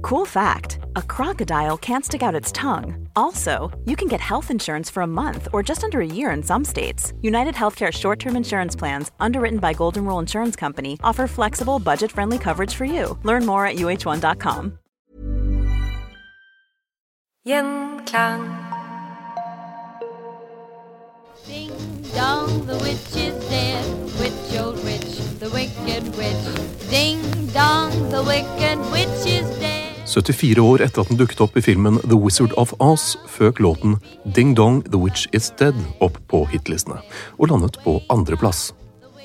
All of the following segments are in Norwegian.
Cool fact a crocodile can't stick out its tongue. Also, you can get health insurance for a month or just under a year in some states. United Healthcare short term insurance plans, underwritten by Golden Rule Insurance Company, offer flexible, budget friendly coverage for you. Learn more at uh1.com. Gjenklang. Ding dong, the witch is dead. Witch, old witch, the wicked witch. Ding dong, the wicked witch is dead. 74 år etter at den dukket opp i filmen The Wizard of Oz, føk låten Ding Dong The Witch Is Dead opp på hitlistene, og landet på andreplass.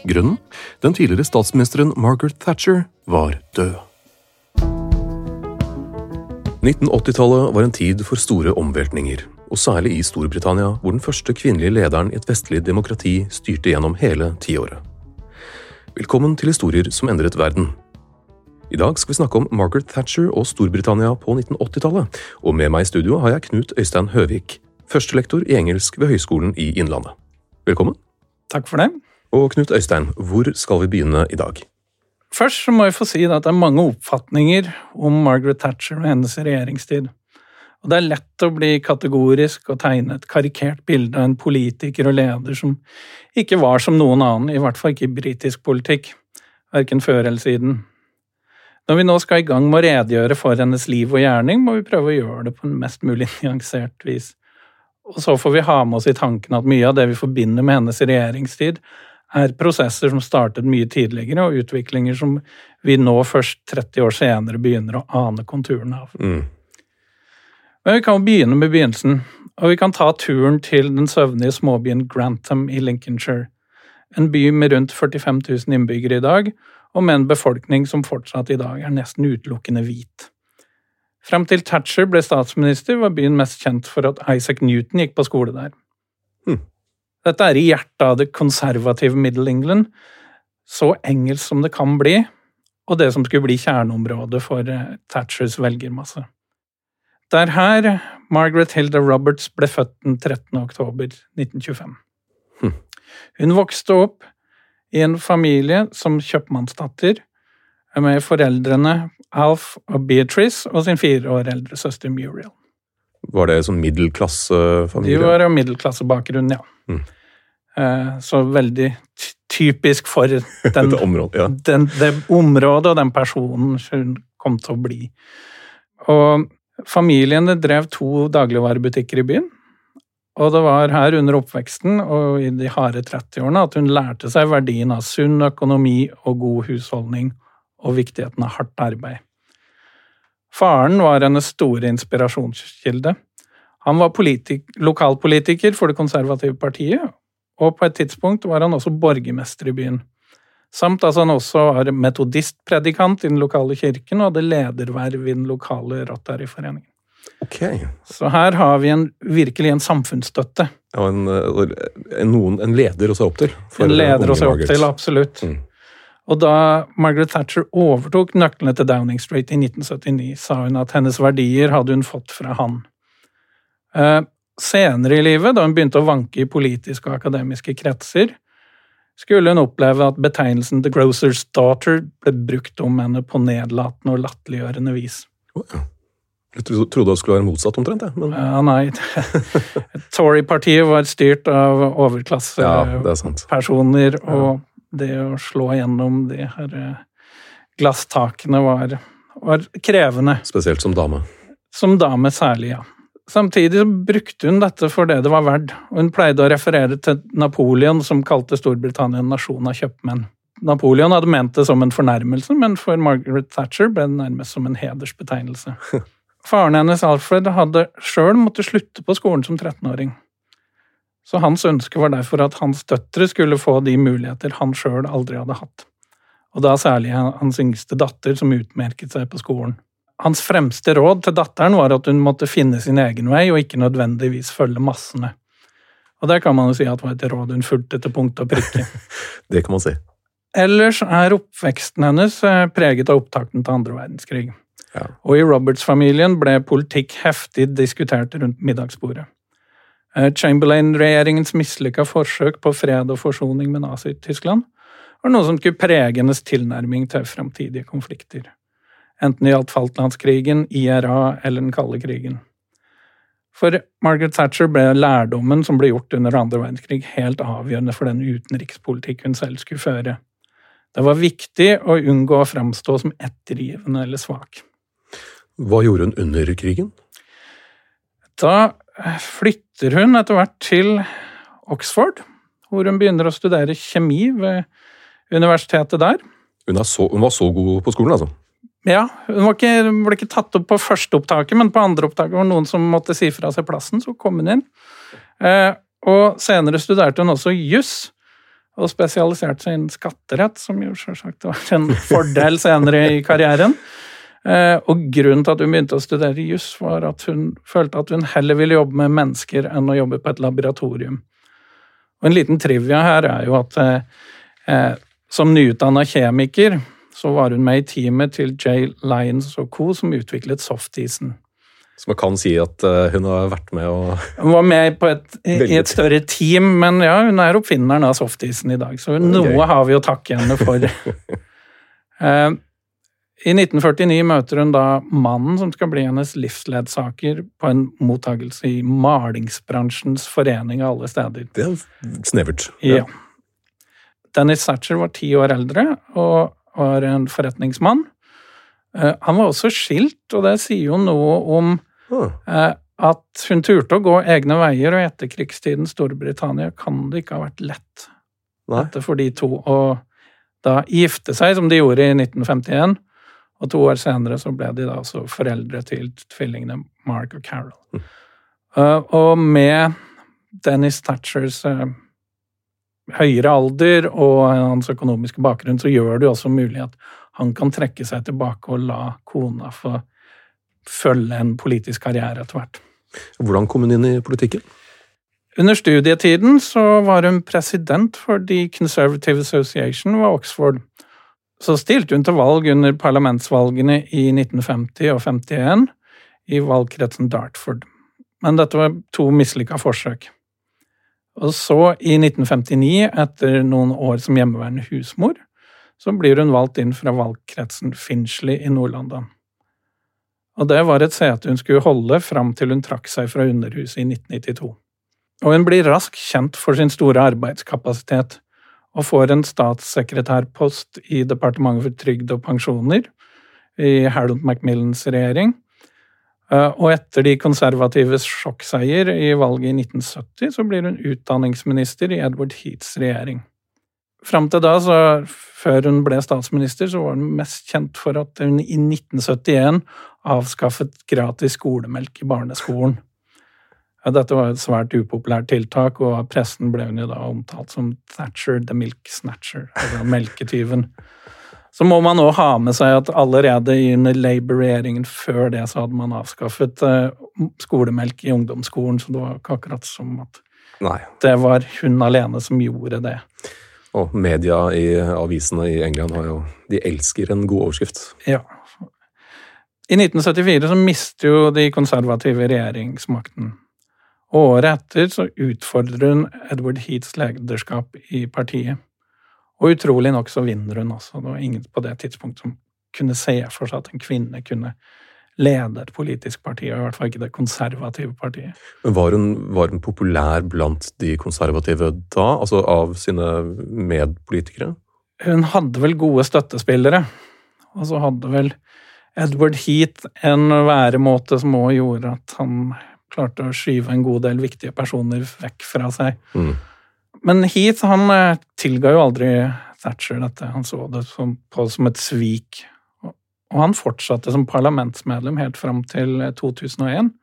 Grunnen? Den tidligere statsministeren Margaret Thatcher var død. 1980-tallet var en tid for store omveltninger, og særlig i Storbritannia, hvor den første kvinnelige lederen i et vestlig demokrati styrte gjennom hele tiåret. Velkommen til historier som endret verden. I dag skal vi snakke om Margaret Thatcher og Storbritannia på 1980-tallet, og med meg i studio har jeg Knut Øystein Høvik, førstelektor i engelsk ved Høgskolen i Innlandet. Velkommen. Takk for det. Og Knut Øystein, hvor skal vi begynne i dag? Først må jeg få si at det er mange oppfatninger om Margaret Thatcher og hennes regjeringstid. Og det er lett å bli kategorisk og tegne et karikert bilde av en politiker og leder som ikke var som noen annen, i hvert fall ikke i britisk politikk, verken før eller siden. Når vi nå skal i gang med å redegjøre for hennes liv og gjerning, må vi prøve å gjøre det på en mest mulig nyansert vis. Og så får vi ha med oss i tanken at mye av det vi forbinder med hennes regjeringstid, er prosesser som startet mye tidligere, og utviklinger som vi nå først 30 år senere begynner å ane konturene av. Mm. Men vi kan jo begynne med begynnelsen, og vi kan ta turen til den søvnige småbyen Grantham i Lincolnshire. En by med rundt 45 000 innbyggere i dag, og med en befolkning som fortsatt i dag er nesten utelukkende hvit. Frem til Thatcher ble statsminister, var byen mest kjent for at Isaac Newton gikk på skole der. Hm. Dette er i hjertet av det konservative Middle England, så engelsk som det kan bli, og det som skulle bli kjerneområdet for eh, Thatchers velgermasse. Det er her Margaret Hilda Roberts ble født den 13. oktober 1925. Hm. Hun vokste opp i en familie som kjøpmannsdatter med foreldrene Alf og Beatrice og sin fire år eldre søster Muriel. Var det sånn De middelklassefamilie? var av middelklassebakgrunn, ja. Mm. Eh, Så veldig typisk for den, Det området, ja. den, det området og den personen hun kom til å bli. Og familiene drev to dagligvarebutikker i byen. Og det var her under oppveksten og i de harde 30-årene at hun lærte seg verdien av sunn økonomi og god husholdning og viktigheten av hardt arbeid. Faren var hennes store inspirasjonskilde. Han var politik lokalpolitiker for det konservative partiet, og på et tidspunkt var han også borgermester i byen. Samt at han også var metodistpredikant i den lokale kirken og hadde lederverv i den lokale Rotary-foreningen. Ok. Så her har vi en, virkelig en samfunnsstøtte. Ja, en, eh, en, noen, en leder å se opp til. En leder å se opp til, absolutt. Mm. Og da Margaret Thatcher overtok nøklene til Downing Street i 1979, sa hun at hennes verdier hadde hun fått fra han. Eh, senere i livet, da hun begynte å vanke i politiske og akademiske kretser, skulle hun oppleve at betegnelsen The Grocer's Daughter ble brukt om henne på nedlatende og latterliggjørende vis. Ja. Jeg trodde det skulle være motsatt omtrent, jeg. Men Ja, nei Tory-partiet var styrt av ja, er overklassepersoner, ja, og det å slå gjennom de her eh, glasstakene var var krevende. Spesielt som dame. Som dame særlig, ja. Samtidig brukte hun dette for det det var verdt, og hun pleide å referere til Napoleon, som kalte Storbritannia en nasjon av kjøpmenn. Napoleon hadde ment det som en fornærmelse, men for Margaret Thatcher ble det nærmest som en hedersbetegnelse. Faren hennes, Alfred, hadde sjøl måttet slutte på skolen som 13-åring. Så hans ønske var derfor at hans døtre skulle få de muligheter han sjøl aldri hadde hatt. Og da særlig hans yngste datter, som utmerket seg på skolen. Hans fremste råd til datteren var at hun måtte finne sin egen vei, og ikke nødvendigvis følge massene. Og der kan man jo si at det var et råd hun fulgte til punkt og prikke. det kan man si. Ellers er oppveksten hennes eh, preget av opptakten til andre verdenskrig. Og i Roberts-familien ble politikk heftig diskutert rundt middagsbordet. Eh, Chamberlain-regjeringens mislykka forsøk på fred og forsoning med Nazi-Tyskland var noe som skulle prege hennes tilnærming til framtidige konflikter enten det gjaldt Falklandskrigen, IRA eller den kalde krigen. For Margaret Thatcher ble lærdommen som ble gjort under andre verdenskrig, helt avgjørende for den utenrikspolitikk hun selv skulle føre. Det var viktig å unngå å framstå som ettergivende eller svak. Hva gjorde hun under krigen? Da flytter hun etter hvert til Oxford, hvor hun begynner å studere kjemi ved universitetet der. Hun, så, hun var så god på skolen, altså? Ja, hun ikke, ble ikke tatt opp på førsteopptaket, men på andreopptaket var noen som måtte si fra seg plassen, så kom hun inn. Eh, og senere studerte hun også juss, og spesialiserte seg innen skatterett, som jo selvsagt var en fordel senere i karrieren. Eh, og grunnen til at hun begynte å studere juss, var at hun følte at hun heller ville jobbe med mennesker enn å jobbe på et laboratorium. Og en liten trivia her er jo at eh, eh som nyutdanna kjemiker så var hun med i teamet til Jay Lyons og co., som utviklet softisen. Så man kan si at eh, hun har vært med og Hun var med et, i et større team, men ja, hun er oppfinneren av softisen i dag, så noe okay. har vi å takke henne for. Eh, I 1949 møter hun da mannen som skal bli hennes livsledsager på en mottagelse i malingsbransjens forening av alle steder. Det er snevert. Ja. Dennis Thatcher var ti år eldre, og var en forretningsmann. Eh, han var også skilt, og det sier jo noe om uh. at hun turte å gå egne veier, og i etterkrigstidens Storbritannia kan det ikke ha vært lett dette for de to å da gifte seg, som de gjorde i 1951. Og to år senere så ble de da også foreldre til tvillingene Mark og Carol. Mm. Uh, og med Dennis Thatchers uh, høyere alder og hans økonomiske bakgrunn, så gjør det jo også mulig at han kan trekke seg tilbake og la kona få følge en politisk karriere etter hvert. Hvordan kom hun inn i politikken? Under studietiden så var hun president for The Conservative Association ved Oxford. Så stilte hun til valg under parlamentsvalgene i 1950 og 51 i valgkretsen Dartford. Men dette var to mislykka forsøk. Og så, i 1959, etter noen år som hjemmeværende husmor, så blir hun valgt inn fra valgkretsen Finchley i Nord-London. Og det var et sete hun skulle holde fram til hun trakk seg fra Underhuset i 1992. Og hun blir raskt kjent for sin store arbeidskapasitet, og får en statssekretærpost i Departementet for trygd og pensjoner i Harold Macmillans regjering, Eh, og etter de konservatives sjokkseier i valget i 1970, så blir hun utdanningsminister i Edward Heats regjering. Fram til da, så før hun ble statsminister, så var hun mest kjent for at hun i 1971 avskaffet gratis skolemelk i barneskolen. Dette var et svært upopulært tiltak, og av pressen ble hun jo da omtalt som Thatcher the Milk Snatcher, altså melketyven. Så må man òg ha med seg at allerede under Labour-regjeringen før det så hadde man avskaffet eh, skolemelk i ungdomsskolen, så det var ikke akkurat som at Nei. det var hun alene som gjorde det. Og media i avisene i England har jo De elsker en god overskrift. Ja. I 1974 så mister jo de konservative regjeringsmakten. Og året etter så utfordrer hun Edward Heats lederskap i partiet. Og utrolig nok så vinner hun også. Det var ingen på det tidspunktet som kunne se for seg at en kvinne kunne lede et politisk parti, og i hvert fall ikke det konservative partiet. Men var hun, var hun populær blant de konservative da, altså av sine medpolitikere? Hun hadde vel gode støttespillere, og så hadde vel Edward Heath en væremåte som òg gjorde at han klarte å skyve en god del viktige personer vekk fra seg. Mm. Men Heath han eh, tilga jo aldri Thatcher dette. Han så det som, på som et svik. Og, han fortsatte som parlamentsmedlem helt fram til 2001.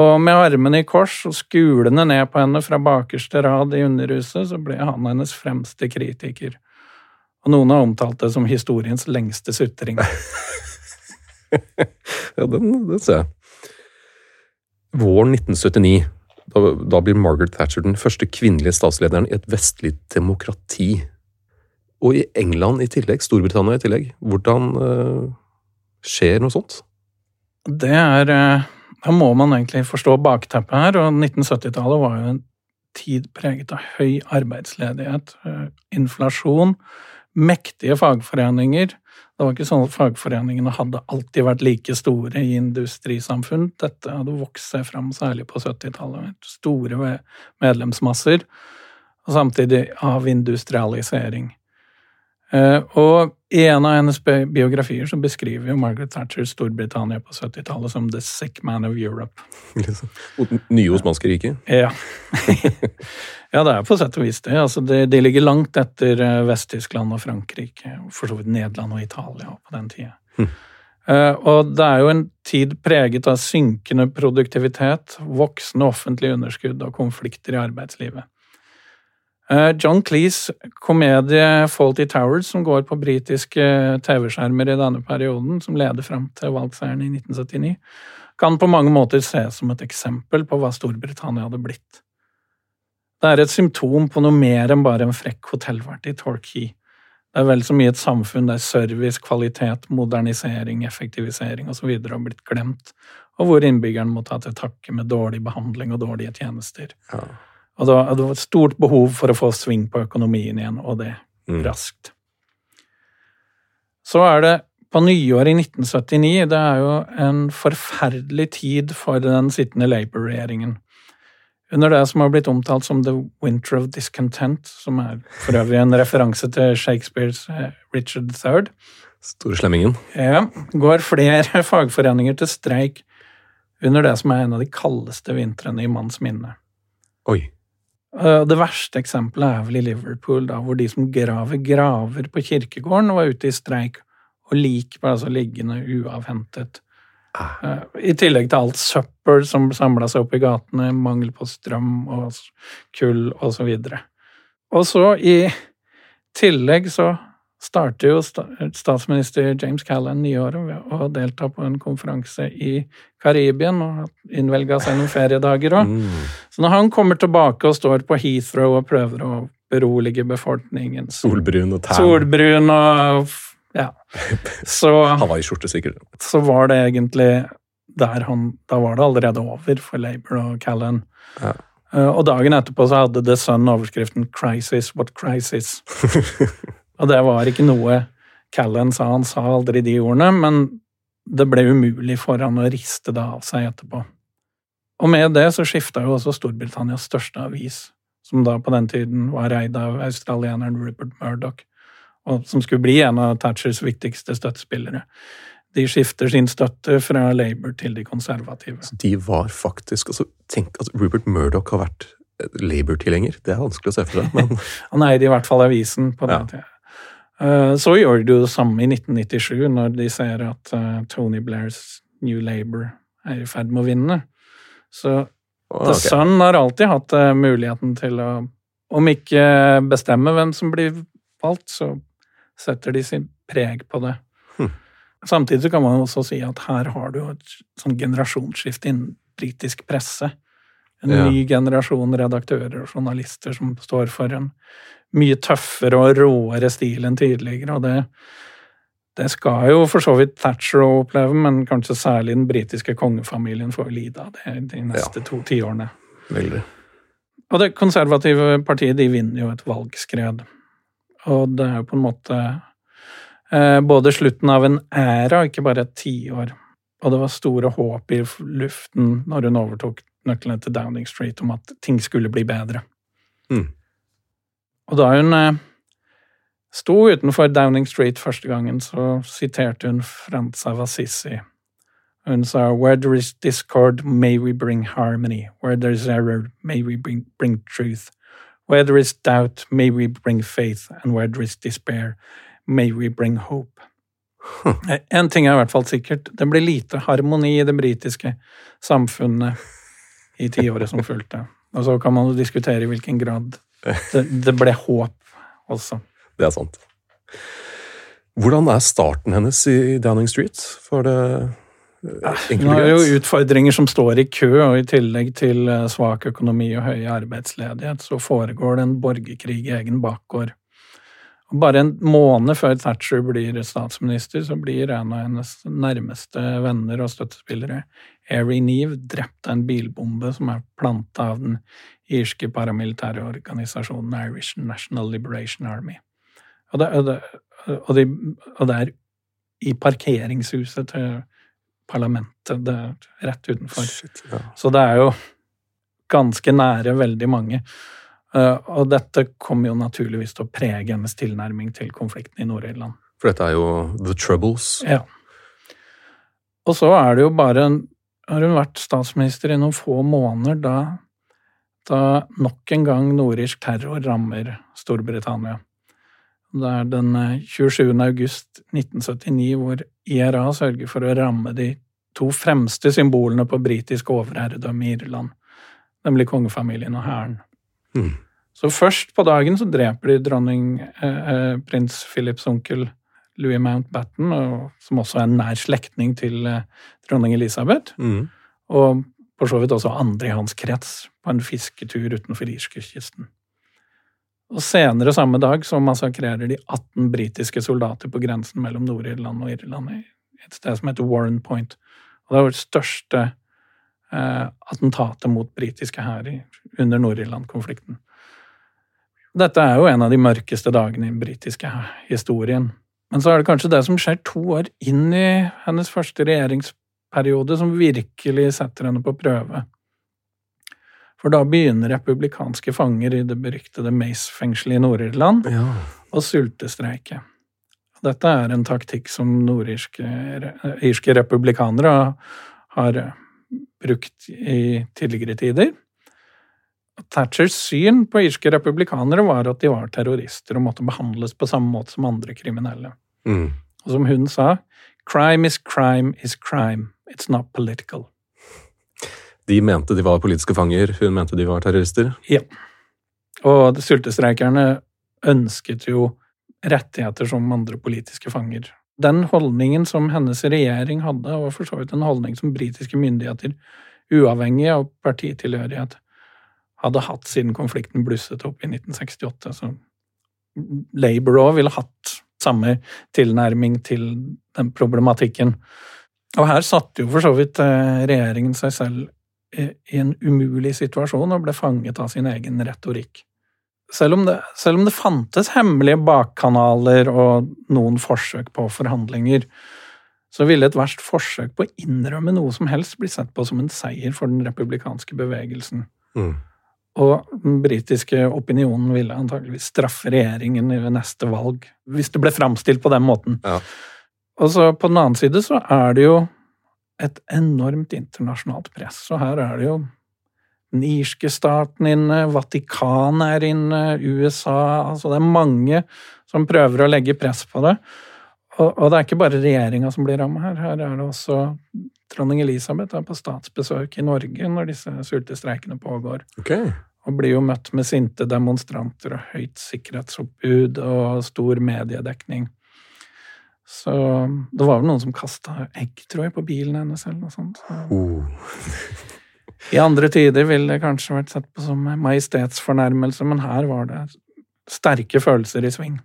Og med armene i kors og skulende ned på henne fra bakerste rad i Underhuset, så ble han hennes fremste kritiker. Og noen har omtalt det som historiens lengste sutring. ja, den, den ser jeg. Våren 1979. Da, da blir Margaret Thatcher den første kvinnelige statslederen i et vestlig demokrati. Og i England i tillegg, Storbritannia i tillegg. Hvordan uh, skjer noe sånt? Det er uh, Da må man egentlig forstå bakteppet her, og 1970-tallet var jo en tid preget av høy arbeidsledighet, uh, inflasjon, mektige fagforeninger. Det var ikke sånn at fagforeningene hadde alltid vært like store i industrisamfunn. Dette hadde vokst seg fram særlig på 70-tallet. Store medlemsmasser, og samtidig av industrialisering. Eh, Og i en av hennes biografier så beskriver jo Margaret Thatcher Storbritannia på 70-tallet som the sick man of Europe. Liksom. Mot nye osmanske riket? Ja. ja, det er på sett og vis det. Altså, de, de ligger langt etter eh, Vest-Tyskland og Frankrike, og for så vidt Nederland og Italia på den tida. Eh, og det er jo en tid preget av synkende produktivitet, voksende offentlige underskudd og konflikter i arbeidslivet. Eh, John Cleese komedie Faulty Towers, som går på britiske TV-skjermer i denne perioden, som leder fram til valgseieren i 1979, kan på mange måter ses som et eksempel på hva Storbritannia hadde blitt. Det er et symptom på noe mer enn bare en frekk hotellvert i Torquay. Det er vel så mye et samfunn der service, kvalitet, modernisering, effektivisering osv. har blitt glemt, og hvor innbyggeren må ta til takke med dårlig behandling og dårlige tjenester. Og det var, det var et stort behov for å få sving på økonomien igjen, og det raskt. Så er det på nyåret i 1979, det er jo en forferdelig tid for den sittende Labour-regjeringen. Under det som har blitt omtalt som The Winter of Discontent, som er for øvrig en referanse til Shakespeares eh, Richard III, Store slemmingen. ja, går flere fagforeninger til streik under det som er en av de kaldeste vintrene i manns minne. Oi. Eh, Det verste eksempelet er vel i Liverpool, da, hvor de som graver graver på kirkegården, var ute i streik, og lik ble altså liggende uavhentet. Eh, I tillegg til alt søppel som samla seg opp i gatene, mangel på strøm og kull osv. Og så i tillegg så starter jo statsminister James Callan nyåret ved å delta på en konferanse i Karibien og innvelga seg noen feriedager òg. Så når han kommer tilbake og står på Heathrow og prøver å berolige befolkningen Solbrun og tan. Solbrun og ja. Så, Hawaiiskjorte, sikkert. så var det egentlig der han Da var det allerede over for Labour og Callan. Ja. Eh, Og dagen etterpå så hadde The Sun overskriften 'Crisis, what crisis'? og det var ikke noe Callan sa. Han sa aldri de ordene, men det ble umulig for han å riste det av seg etterpå. Og med det så skifta jo også Storbritannias største avis, som da på den tiden var eid av australieneren Rupert Murdoch, og som skulle bli en av Thatchers viktigste støttespillere. De skifter sin støtte fra Labour til de konservative. De var faktisk altså, Tenk at Rupert Murdoch har vært Labour-tilhenger. Det er vanskelig å se for seg, men Han eide i hvert fall avisen på den Ja. tida. Eh, Så gjør de det samme i 1997, når de ser at eh, Tony Blairs New Labour er i ferd med å vinne. Så Ah, The. Sun har alltid hatt eh, muligheten til å, om ikke bestemme hvem som blir valgt, så setter de sin preg på det. Hm. Samtidig kan man også si at her har du et sånn generasjonsskifte innen britisk presse. En Ja. ny generasjon redaktører og journalister som står for en mye tøffere og råere stil enn tidligere, og det, det skal jo for så vidt Thatcher oppleve, men kanskje særlig den britiske kongefamilien får lide av det de neste to tiårene. Veldig. Og det konservative partiet de vinner jo et valgskred. Og det er jo på en måte eh, både slutten av en æra, ikke bare et tiår. Og det var store håp i luften når hun overtok nøklene til Downing Street om at ting skulle bli bedre. Mm. Og da hun eh, sto utenfor Downing Street første gangen, så siterte hun Frans av Assisi. Hun sa Where there is discord, may we bring harmony. Where there is error, may we bring, bring truth. Where there is doubt, may we bring faith. And where there is despair, may we bring hope. En ting er i hvert fall sikkert, det blir lite harmoni i det britiske samfunnet i tiåret som fulgte. Og så kan man jo diskutere i hvilken grad det, det ble håp også. Det er sant. Hvordan er starten hennes i Downing Street? For det Hun har jo utfordringer som står i kø, og i tillegg til eh, svak økonomi og høy arbeidsledighet, så foregår det en borgerkrig i egen bakgård. Og bare en måned før Thatcher blir statsminister, så blir en av hennes nærmeste venner og støttespillere, Airy Neve, drepte en bilbombe som er planta av den irske paramilitære organisasjonen Irish National Liberation Army. Og det, og det, og det, og det er i parkeringshuset til parlamentet, rett utenfor. Shit, ja. Så det er jo ganske nære veldig mange. Eh, Og dette kommer jo naturligvis til å prege hennes tilnærming til konflikten i Nord-Irland. For dette er jo The Troubles. Ja. Og så er det jo bare en, Har hun vært statsminister i noen få måneder da, da nok en gang nordirsk terror rammer Storbritannia. Det er den eh, 27. august 1979 hvor IRA sørger for å ramme de to fremste symbolene på britisk overherredømme i Irland, nemlig kongefamilien og hæren. Mm. Så først på dagen så dreper de dronning eh, eh, prins Philips onkel Louis Mountbatten, og, som også er en nær slektning til eh, dronning Elisabeth. Mm. Og for så vidt også andre i hans krets på en fisketur utenfor irskekysten. Og senere samme dag så massakrerer de 18 britiske soldater på grensen mellom Nord-Irland og Irland i et sted som heter Warren Point. Og det er vårt største eh, attentatet mot britiske hær under Nord-Irland-konflikten. Dette er jo en av de mørkeste dagene i den britiske historien. Men så er det kanskje det som skjer to år inn i hennes første regjeringsperiode, som virkelig setter henne på prøve. For da begynner republikanske fanger i det beryktede Mace-fengselet i Nord-Irland Ja. å sultestreike. Dette er en taktikk som nordirske republikanere har brukt i tidligere tider. Thatchers syn på irske republikanere var at de var terrorister og måtte behandles på samme måte som andre kriminelle. Mm. Og som hun sa, crime is crime is crime, it's not political. De mente de var politiske fanger, hun mente de var terrorister. Ja. Og sultestreikerne ønsket jo rettigheter som andre politiske fanger. Den holdningen som hennes regjering hadde, var for så vidt en holdning som britiske myndigheter, uavhengig av partitilhørighet, hadde hatt siden konflikten blusset opp i 1968. Så Labour òg ville hatt samme tilnærming til den problematikken. Og her satte jo for så vidt eh, regjeringen seg selv i en umulig situasjon og ble fanget av sin egen retorikk. Selv om det, selv om det fantes hemmelige bakkanaler og noen forsøk på forhandlinger, så ville et verst forsøk på å innrømme noe som helst bli sett på som en seier for den republikanske bevegelsen. Mm. Og den britiske opinionen ville antageligvis straffe regjeringen i neste valg, hvis det ble framstilt på den måten. Ja. Og så på den annen side så er det jo et enormt internasjonalt press. Og her er det jo den irske staten inne, Vatikanet er inne, USA Altså det er mange som prøver å legge press på det. Og, og det er ikke bare regjeringa som blir ramma her. Her er det også dronning Elisabeth er på statsbesøk i Norge når disse sultestreikene pågår. Okay. Og blir jo møtt med sinte demonstranter og høyt sikkerhetsoppbud og stor mediedekning. Så det var vel noen som kasta egg, tror jeg, på bilen hennes eller noe sånt. Så. Oh. I andre tider ville det kanskje vært sett på som majestetsfornærmelse, men her var det sterke følelser i sving.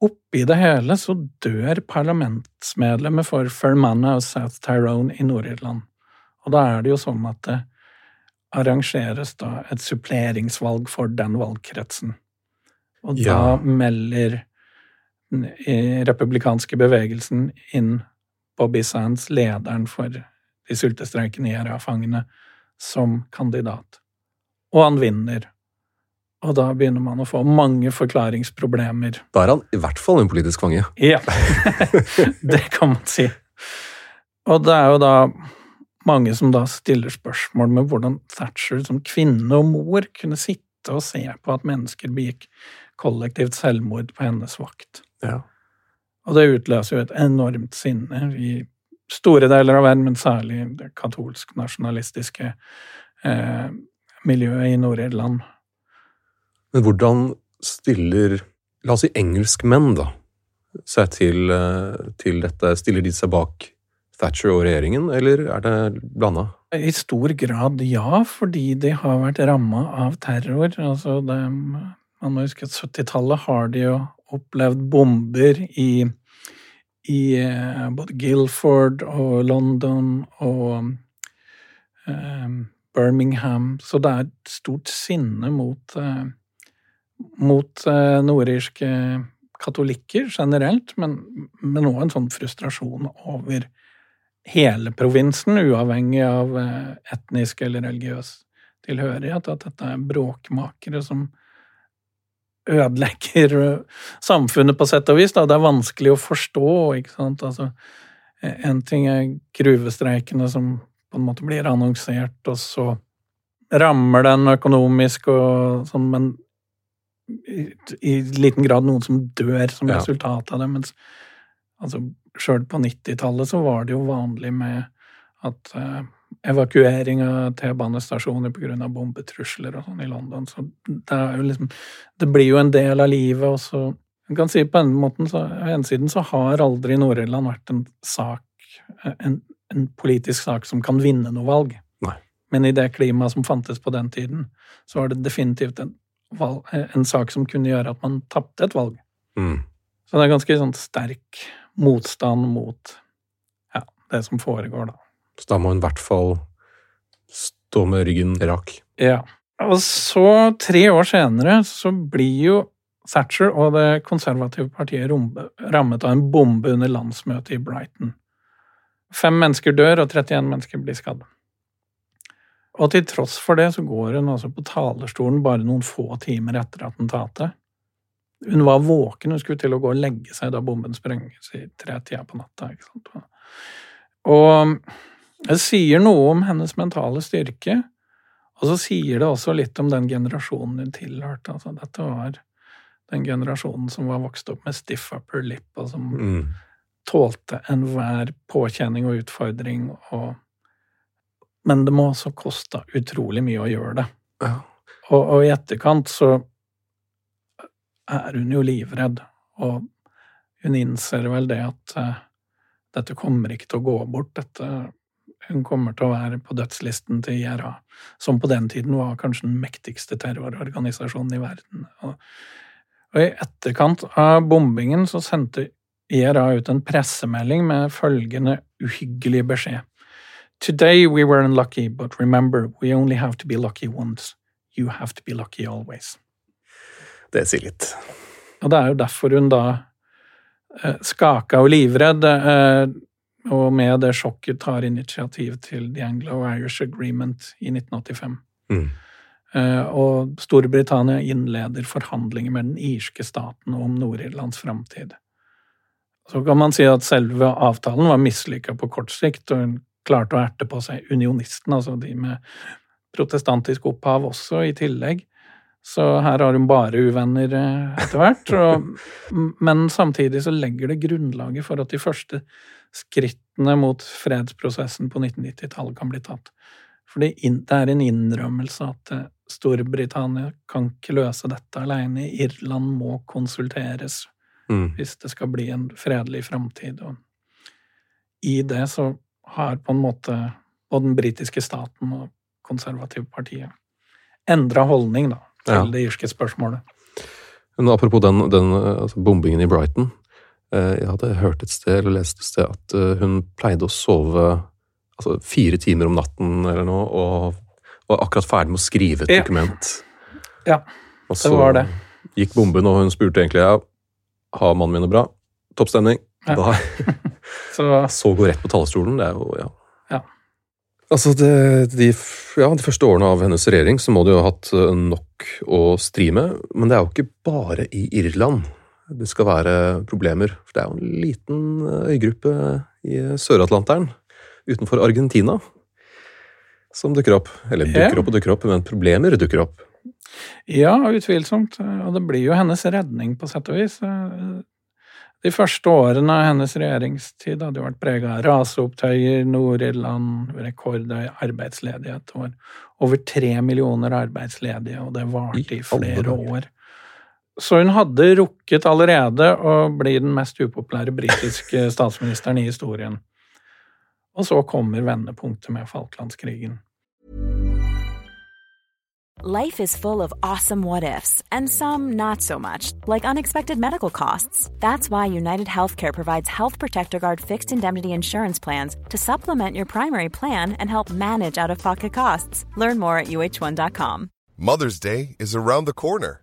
Oppi det hele så dør parlamentsmedlemmet for Fermanagh og South Tyrone i Nord-Irland. Og da er det jo sånn at det arrangeres da et suppleringsvalg for den valgkretsen. Og da Ja. melder eh, republikanske bevegelsen inn Bobby Sands, lederen for de sultestreikende IRA-fangene, som kandidat. Og han vinner. Og da begynner man å få mange forklaringsproblemer. Da er han i hvert fall en politisk fange. Ja, det kan man si. Og det er jo da mange som da stiller spørsmål med hvordan Thatcher som kvinne og mor kunne sitte og se på at mennesker begikk kollektivt selvmord på hennes vakt. Ja. Og det utløser jo et enormt sinne i store deler av verden, men særlig det katolsk-nasjonalistiske eh, miljøet i Nord-Irland. Men hvordan stiller, la oss si engelskmenn, da, seg til, eh, til dette? Stiller de seg bak Thatcher og regjeringen, eller er det blanda? I stor grad ja, fordi de har vært ramma av terror. Altså, det, man må huske at 70-tallet har de jo opplevd bomber i, i eh, både Guilford og London og eh, Birmingham, så det er et stort sinne mot, eh, mot nordirske katolikker generelt, men, også en sånn frustrasjon over hele provinsen, uavhengig av etnisk eller religiøs tilhørighet, at dette er bråkmakere som ødelegger eh, samfunnet på sett og vis. Da. Det er vanskelig å forstå, ikke sant. Altså, en ting er gruvestreikene som på en måte blir annonsert, og så rammer den økonomisk og sånn, men i, i liten grad noen som dør som Ja. resultat av det. Mens altså, sjøl på 90-tallet så var det jo vanlig med at eh, evakuering av T-banestasjoner pga. bombetrusler og sånn i London. Så det jo liksom Det blir jo en del av livet, og så Man kan si på en måten så en siden så har aldri Nord-Irland vært en sak en, en politisk sak som kan vinne noe valg. Nei. Men i det klimaet som fantes på den tiden, så var det definitivt en, valg, en sak som kunne gjøre at man tapte et valg. Mm. Så det er ganske sånn sterk motstand mot ja, det som foregår, da. Så da må hun i hvert fall stå med ryggen rak. Ja. Og så, tre år senere, så blir jo Thatcher og det konservative partiet rammet av en bombe under landsmøtet i Brighton. Fem mennesker dør, og 31 mennesker blir skadd. Og til tross for det så går hun altså på talerstolen bare noen få timer etter attentatet. Hun var våken, hun skulle til å gå og legge seg da bomben sprenges i tre tida på natta. ikke sant? Og det sier noe om hennes mentale styrke, og så sier det også litt om den generasjonen hun tilhørte. Altså, dette var den generasjonen som var vokst opp med stiff upper lip, og som Mm. tålte enhver påkjenning og utfordring. Og... Men det må også koste utrolig mye å gjøre det. Ja. Og, og i etterkant så er hun jo livredd, og hun innser vel det at uh, dette kommer ikke til å gå bort. Dette, hun kommer til å være på dødslisten til IRA, som på den tiden var kanskje den mektigste terrororganisasjonen i verden. Og, og i etterkant av bombingen så sendte IRA ut en pressemelding med følgende uhyggelige beskjed. Today we were unlucky, but remember, we only have to be lucky once. You have to be lucky always. Det sier litt. Og det er jo derfor hun da eh, skaka og livredd, eh, og med det sjokket tar initiativ til The Anglo-Irish Agreement i 1985. Mm. Eh, og Storbritannia innleder forhandlinger med den irske staten om Nord-Irlands framtid. Så kan man si at selve avtalen var mislykka på kort sikt, og hun klarte å erte på seg unionisten, altså de med protestantisk opphav også, i tillegg. Så her har hun bare uvenner eh, etter hvert. Men samtidig så legger det grunnlaget for at de første skrittene mot fredsprosessen på 1990-tallet kan bli tatt. For det er en innrømmelse at eh, Storbritannia kan ikke løse dette alene. Irland må konsulteres Mm. hvis det skal bli en fredelig framtid. Og i det så har på en måte både den britiske staten og konservativpartiet endra holdning da, til Ja. det irske spørsmålet. Men apropos den, den altså bombingen i Brighton. Eh, Jeg hadde hørt et sted, eller lest et sted, at eh, hun pleide å sove altså, fire timer om natten eller noe, og var akkurat ferdig med å skrive et Ja. dokument. Ja, Og det var det. gikk bomben, og hun spurte egentlig ja, har mannen min det bra. Topp stemning. Ja. Da, Så så gå rett på talerstolen, det er jo ja. Ja. Altså, det, de, ja, de første årene av hennes regjering så må de jo ha hatt eh, nok å stri med. Men det er jo ikke bare i Irland det skal være problemer. For det er jo en liten eh, øygruppe i Sør-Atlanteren utenfor Argentina som dukker opp. Eller dukker Ja. opp og dukker opp, men problemer dukker opp. Ja, utvilsomt. Og det blir jo hennes redning, på sett og vis. De første årene av hennes regjeringstid hadde jo vært prega av raseopptøyer, Nord-Irland, rekordhøy arbeidsledighet. Det var over tre millioner arbeidsledige, og det varte i I flere år. Så hun hadde rukket allerede å bli den mest upopulære britiske statsministeren i historien. Og så kommer vendepunktet med Falklandskrigen. Life is full of awesome what ifs, and some not so much, like unexpected medical costs. That's why United Healthcare provides Health Protector Guard fixed indemnity insurance plans to supplement your primary plan and help manage out of pocket costs. Learn more at uh1.com. Mother's Day is around the corner.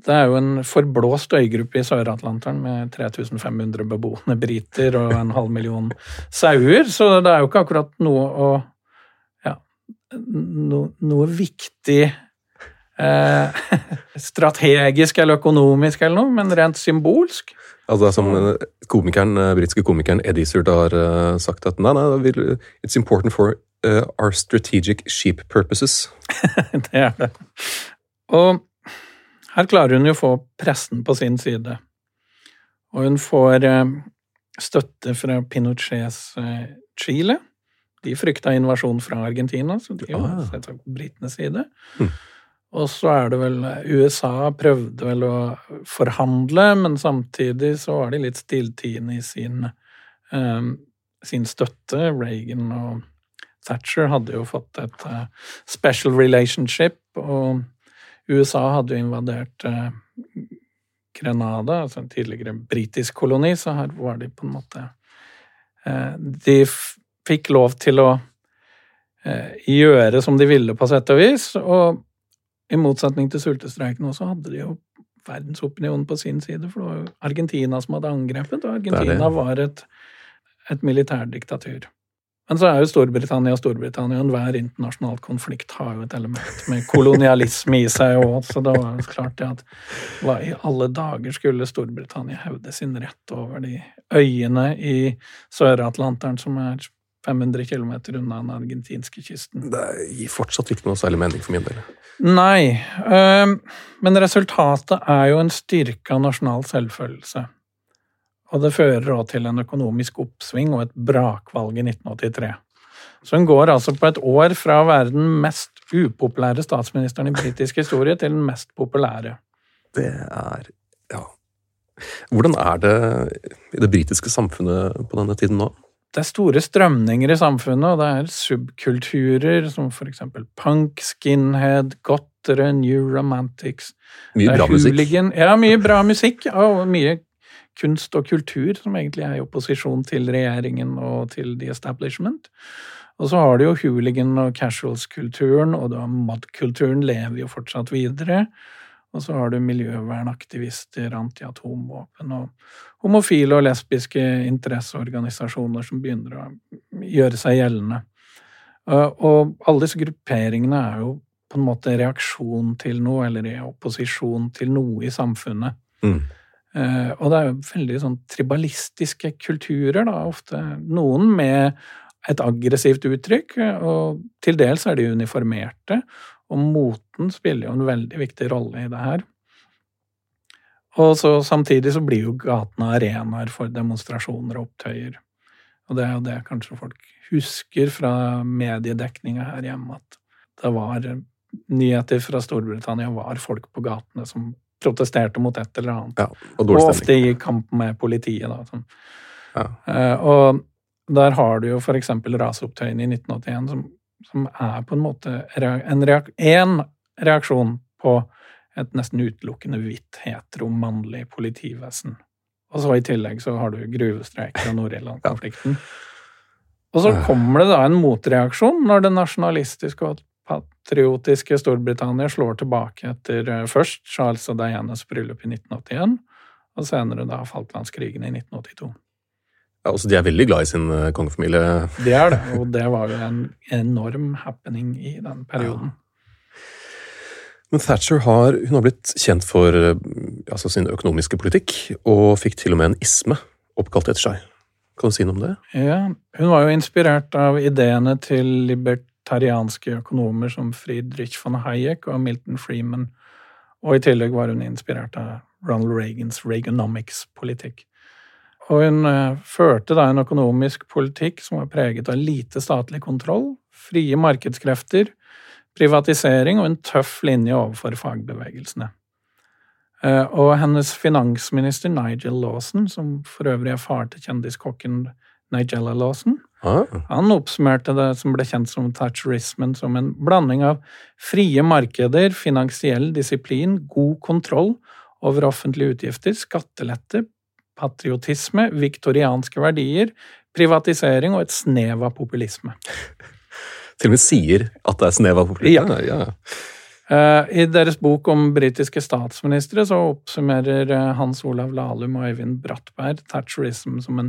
Det er jo en forblåst øygruppe i Sør-Atlanteren med 3500 beboende briter og en halv million sauer, så det er jo ikke akkurat noe å Ja, no, noe viktig eh, strategisk eller økonomisk eller noe, men rent symbolsk. Altså, det er som komikeren, eh, britiske komikeren Eddie Izzard har eh, sagt at nei, nei, it's important for eh, our strategic sheep purposes. det er det. Og her klarer hun jo å få pressen på sin side. Og hun får eh, støtte fra Pinochets eh, Chile. De frykta invasjon fra Argentina, så de var Ah. selvsagt på britenes side. Mm. Og så er det vel USA prøvde vel å forhandle, men samtidig så var de litt stilltiende i sin, um, sin støtte. Reagan og Thatcher hadde jo fått et uh, special relationship, og USA hadde jo invadert eh, Grenada, altså en tidligere britisk koloni, så her var de på en måte eh, De fikk lov til å eh, gjøre som de ville, på sett og vis, og i motsetning til sultestreiken også, hadde de jo verdensopinionen på sin side, for det var jo Argentina som hadde angrepet, og Det Argentina det. var et, et militærdiktatur. Men så er jo Storbritannia Storbritannia, og enhver internasjonal konflikt har jo et element med kolonialisme i seg òg, så det var jo klart det at hva i alle dager skulle Storbritannia hevde sin rett over de øyene i Sør-Atlanteren som er 500 km unna den argentinske kysten? Det gir fortsatt ikke noe særlig mening for min del. Nei, øh, men resultatet er jo en styrka nasjonal selvfølelse. Og det fører òg til en økonomisk oppsving og et brakvalg i 1983. Så hun går altså på et år fra å være den mest upopulære statsministeren i britisk historie til den mest populære. Det er Ja. Hvordan er det i det britiske samfunnet på denne tiden nå? Det er store strømninger i samfunnet, og det er subkulturer som for eksempel punk, skinhead, gottere, new romantics. Mye bra musikk. Ja, mye bra musikk, og mye kunst og kultur som egentlig er i opposisjon til regjeringen og til the establishment. Og så har du jo hooligan- og casuals-kulturen, og du har mod-kulturen lever jo fortsatt videre. Og så har du miljøvernaktivister, antiatomvåpen og homofile og lesbiske interesseorganisasjoner som begynner å gjøre seg gjeldende. Og alle disse grupperingene er jo på en måte reaksjon til noe, eller i opposisjon til noe i samfunnet. Mm. Eh, og det er jo veldig sånn tribalistiske kulturer, da, ofte. Noen med et aggressivt uttrykk, og til dels er de uniformerte, og moten spiller jo en veldig viktig rolle i det her. Og så samtidig så blir jo gatene arenaer for demonstrasjoner og opptøyer. Og det er jo det kanskje folk husker fra mediedekninga her hjemme, at det var nyheter fra Storbritannia var folk på gatene som protesterte mot et eller annet. Ja, og, og ofte i kamp med politiet, da. sånn. ja. uh, og der har du jo eksempel raseopptøyene i 1981, som, som, er på en måte en, reak en reaksjon på et nesten utelukkende hvitt, hetero-mannlig politivesen. Og så i tillegg så har du gruvestreiken og Nord-Irland-konflikten. Og så kommer det da en motreaksjon når det nasjonalistiske og patriotiske Storbritannia slår tilbake etter eh, først Charles og Dianas bryllup i 1981, og senere da Falklandskrigen i 1982. Ja, altså De er veldig glad i sin eh, kongefamilie? Det er det, og det var jo en enorm happening i den perioden. Ja. Men Thatcher har, hun har blitt kjent for eh, altså, sin økonomiske politikk, og fikk til og med en isme oppkalt etter seg. Kan du si noe om det? Ja, Hun var jo inspirert av ideene til libert libertarianske økonomer som Friedrich von Hayek og Milton Freeman, og i tillegg var hun inspirert av Ronald Reagans Reaganomics-politikk. Og hun uh, førte da en økonomisk politikk som var preget av lite statlig kontroll, frie markedskrefter, privatisering og en tøff linje overfor fagbevegelsene. Uh, og hennes finansminister Nigel Lawson, som for øvrig er far til kjendiskokken Nigella Lawson, Ah. Han oppsummerte det som ble kjent som thatcherismen som en blanding av frie markeder, finansiell disiplin, god kontroll over offentlige utgifter, skattelette, patriotisme, viktorianske verdier, privatisering og et snev av populisme. Til og med sier at det er snev av populisme? Ja. ja. Eh, I deres bok om britiske statsministre så oppsummerer eh, Hans Olav Lahlum og Øyvind Brattberg thatcherism som en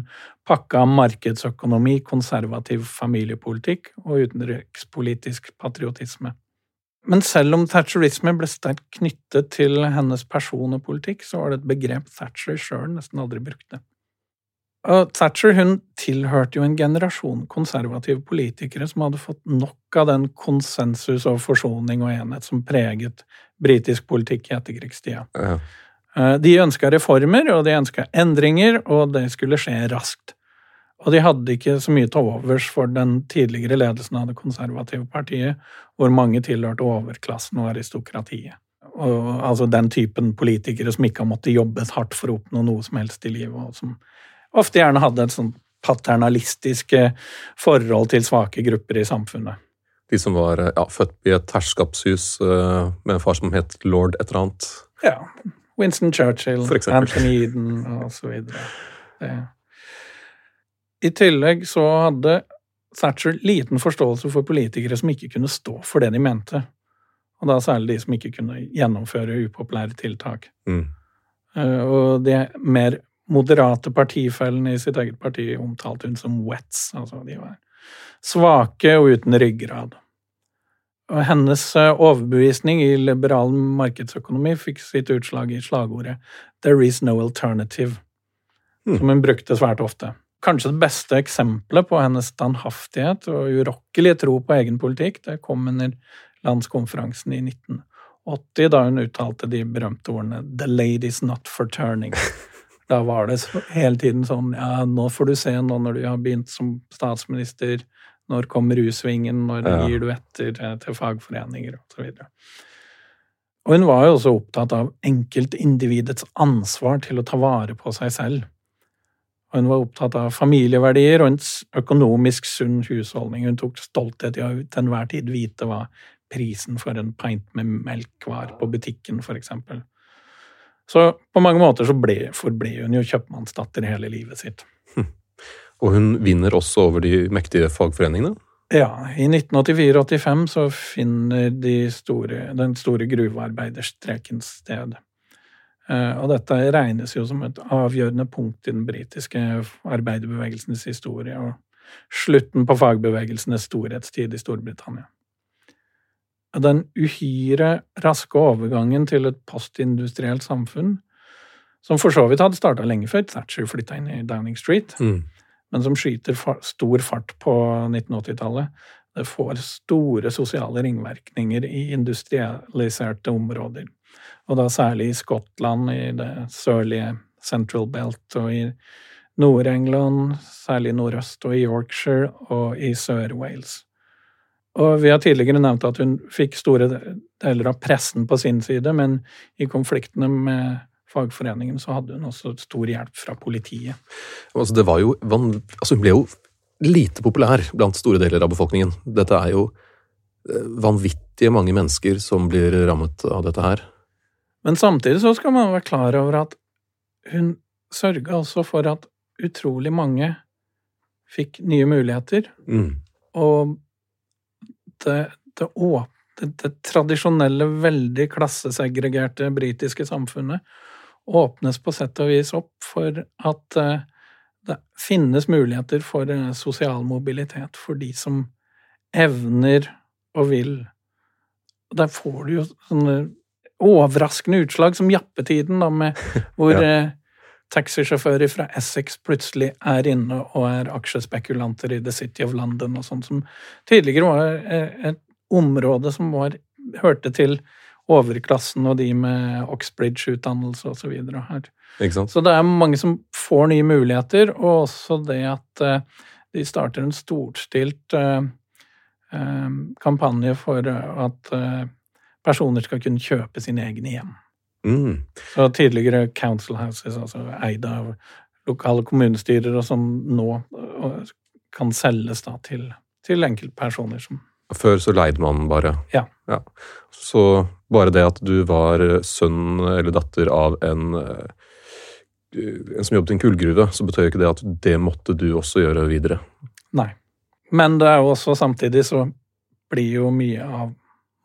pakke av markedsøkonomi, konservativ familiepolitikk og utenrikspolitisk patriotisme. Men selv om thatcherisme ble sterkt knyttet til hennes person og politikk, så var det et begrep Thatcher sjøl nesten aldri brukte. Og Thatcher hun tilhørte jo en generasjon konservative politikere som hadde fått nok av den konsensus og forsoning og enhet som preget britisk politikk i etterkrigstida. Ja. Eh, de ønska reformer, og de ønska endringer, og det skulle skje raskt. Og de hadde ikke så mye til overs for den tidligere ledelsen av det konservative partiet, hvor mange tilhørte overklassen og aristokratiet. Og, altså den typen politikere som ikke har måttet jobbet hardt for å oppnå noe som helst i livet, og som ofte gjerne hadde et sånt paternalistisk forhold til svake grupper i samfunnet. De som var ja, født i et herskapshus uh, med en far som het lord et eller annet? Ja. Winston Churchill, Anthony Eden videre. I tillegg så hadde Thatcher liten forståelse for politikere som ikke kunne stå for det de mente. Og da særlig de som ikke kunne gjennomføre upopulære tiltak. Mm. Uh, og de mer moderate partifellene i sitt eget parti omtalte hun som wets. Altså, de var svake og uten ryggrad. Og hennes eh, overbevisning i liberal markedsøkonomi fikk sitt utslag i slagordet 'There is no alternative', mm. som hun brukte svært ofte. Kanskje det beste eksempelet på hennes standhaftighet og urokkelige tro på egen politikk, det kom under landskonferansen i 1980, da hun uttalte de berømte ordene 'The lady's not for turning'. Da var det hele tiden sånn Ja, nå får du se nå når du har begynt som statsminister. Når kommer U-svingen? Når ja. gir du etter til, til fagforeninger? Og så videre. Og hun var jo også opptatt av enkeltindividets ansvar til å ta vare på seg selv. Og hun var opptatt av familieverdier og en økonomisk sunn husholdning. Hun tok stolthet i å til enhver tid vite hva prisen for en pint med melk var på butikken, eksempel. Så på mange måter så ble, forble hun jo kjøpmannsdatter hele livet sitt. Hm. Og hun vinner også over de mektige fagforeningene? Ja, i 1984-85 så finner de store, den store gruvearbeiderstreken sted. Eh, og dette regnes jo som et avgjørende punkt i den britiske arbeiderbevegelsens historie, og slutten på fagbevegelsenes storhetstid i Storbritannia den uhyre raske overgangen til et postindustrielt samfunn, som for så vidt hadde starta lenge før Thatcher flytta inn i Downing Street, mm. men som skyter stor fart på 1980-tallet. Det får store sosiale ringvirkninger i industrialiserte områder. Og da særlig i Skottland, i det sørlige Central Belt, og i Nord-England, særlig nordøst, og i Yorkshire og i Sør-Wales. Og vi har tidligere nevnt at hun fikk store deler av pressen på sin side, men i konfliktene med fagforeningen så hadde hun også stor hjelp fra politiet. Altså, det var jo, altså, hun ble jo lite populær blant store deler av befolkningen. Dette er jo eh, vanvittige mange mennesker som blir rammet av dette her. Men samtidig så skal man være klar over at hun sørga altså for at utrolig mange fikk nye muligheter. Mm. Og det, det, det, det, tradisjonelle, veldig klassesegregerte britiske samfunnet åpnes på sett og vis opp for at uh, det finnes muligheter for uh, sosial mobilitet for de som evner og vil. Og der får du jo sånne overraskende utslag som jappetiden, da, med hvor ja. Taxisjåfører fra Essex plutselig er inne og er aksjespekulanter i The City of London og sånn, som tidligere var eh, et område som var, hørte til overklassen og de med Oxbridge-utdannelse og Så, videre her. så det er mange som får nye muligheter, og også det at uh, de starter en storstilt uh, kampanje for at personer skal kunne kjøpe sine egne hjem. Mm. Så tidligere council houses, altså eid av lokale kommunestyrer og som nå kan selges da til, til enkeltpersoner som Før så leide man bare? Ja. ja. Så bare det at du var sønn eller datter av en, en som jobbet i en kullgruve, så betød ikke det at det måtte du også gjøre videre? Nei. Men det er jo også samtidig så blir jo mye av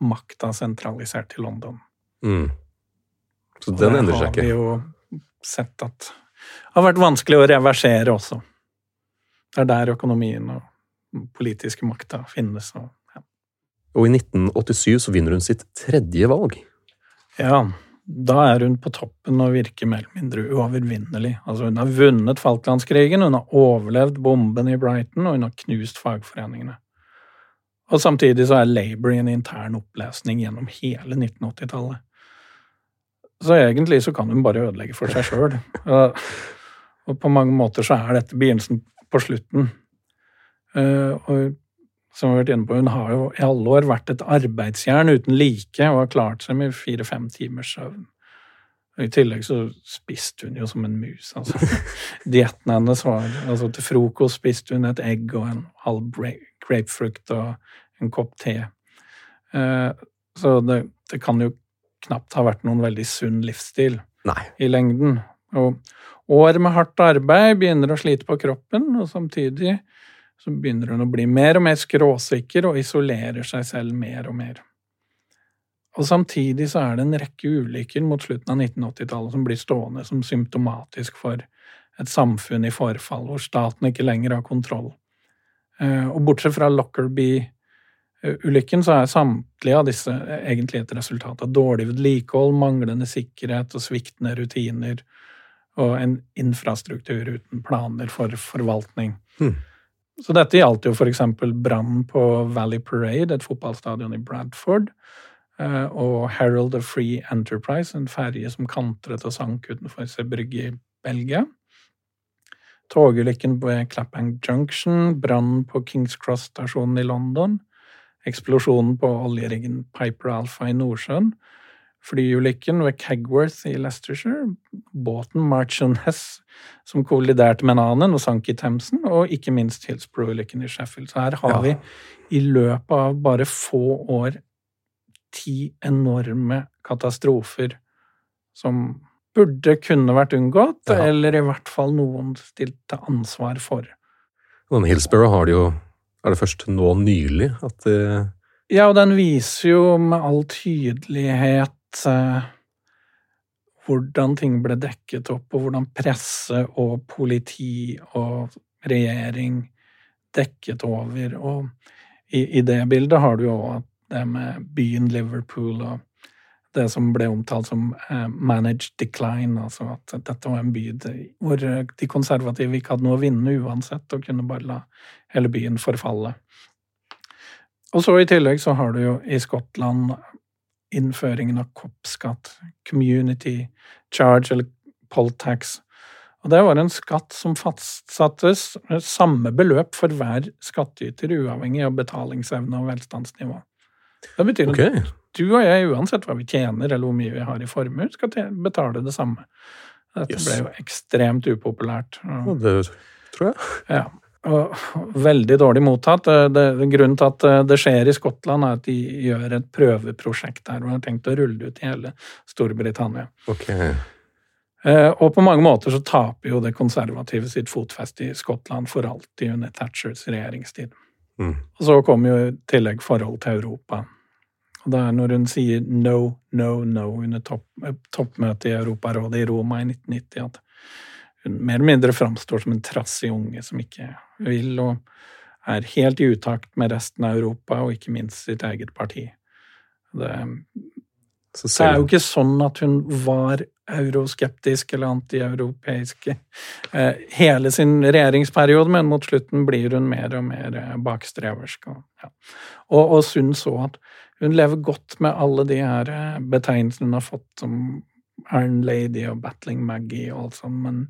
makta sentralisert i London. Mm. Så den endrer seg ikke. Det har vi jo sett at det har vært vanskelig å reversere også. Det er der økonomien og politiske makta finnes. Og, ja. og i 1987 så vinner hun sitt tredje valg. Ja, da er hun på toppen og virker mer eller mindre uovervinnelig. Altså, hun har vunnet Falklandskrigen, hun har overlevd bomben i Brighton, og hun har knust fagforeningene. Og samtidig så er Labour i en intern opplesning gjennom hele 1980-tallet. Så egentlig så kan hun bare ødelegge for seg sjøl. Og, på mange måter så er dette begynnelsen på slutten. Uh, og som vi har vært inne på, hun har jo i alle år vært et arbeidsjern uten like og har klart seg med fire-fem timers søvn. Og I tillegg så spiste hun jo som en mus. altså. Dietten hennes var altså Til frokost spiste hun et egg og en halv grapefrukt og en kopp te. Uh, så det, det, kan jo knapt har vært noen veldig sunn livsstil Nei. i lengden. Og år med hardt arbeid begynner å slite på kroppen, og samtidig så begynner hun å bli mer og mer skråsikker og isolerer seg selv mer og mer. Og samtidig så er det en rekke ulykker mot slutten av 1980-tallet som blir stående som symptomatisk for et samfunn i forfall, hvor staten ikke lenger har kontroll. Eh, og bortsett fra Lockerbie ulykken, så er samtlige av disse egentlig et resultat av dårlig vedlikehold, manglende sikkerhet og sviktende rutiner og en infrastruktur uten planer for forvaltning. Hmm. Så dette gjaldt jo f.eks. brannen på Valley Parade, et fotballstadion i Bradford, eh, og Herald of Free Enterprise, en ferge som kantret og sank utenfor Zeebrugge i Belgia. Togulykken ved Clapham Junction, brannen på Kings Cross-stasjonen i London, eksplosjonen på oljeriggen Piper Alpha i Nordsjøen, flyulykken ved Kegworth i Leicestershire, båten Marchioness som kolliderte med en annen og sank i Themsen, og ikke minst Hillsborough-ulykken i Sheffield. Så her har ja. vi i løpet av bare få år ti enorme katastrofer som burde kunne vært unngått, ja. eller i hvert fall noen stilt til ansvar for. Hillsborough har det jo er det først nå nylig at det Ja, og den viser jo med all tydelighet eh, hvordan ting ble dekket opp, og hvordan presse og politi og regjering dekket over. Og i, i det bildet har du jo det med byen Liverpool og det som ble omtalt som eh, managed decline, altså at dette var en by hvor de konservative ikke hadde noe å vinne uansett, og kunne bare la hele byen forfalle. Og så i tillegg så har du jo i Skottland innføringen av koppskatt, community charge eller poll tax. Og det var en skatt som fastsattes samme beløp for hver skattyter, uavhengig av betalingsevne og velstandsnivå. Det betyr okay. Du og jeg, uansett hva vi tjener eller hvor mye vi har i formue, skal betale det samme. Dette yes. ble jo ekstremt upopulært. Og, det tror jeg. Ja og veldig dårlig mottatt. Det, det, grunnen til at det skjer i Skottland, er at de gjør et prøveprosjekt der, og har tenkt å rulle det ut i hele Storbritannia. Okay. Eh, og på mange måter så taper jo det konservative sitt fotfeste i Skottland for alltid under Thatchers regjeringstid. Mm. Og så kommer jo i tillegg forhold til Europa. Det er når hun sier no, no, no under topp, toppmøtet i Europarådet i Roma i 1990 at hun mer eller mindre framstår som en trassig unge som ikke vil, og er helt i utakt med resten av Europa, og ikke minst sitt eget parti. Det, det er jo ikke sånn at hun var euroskeptisk eller antieuropeisk eh, hele sin regjeringsperiode, men mot slutten blir hun mer og mer eh, bakstreversk. Og, ja. og, og syns òg at hun lever godt med alle de her eh, betegnelsene hun har fått som Iron Lady og Battling Maggie og alt sånt, men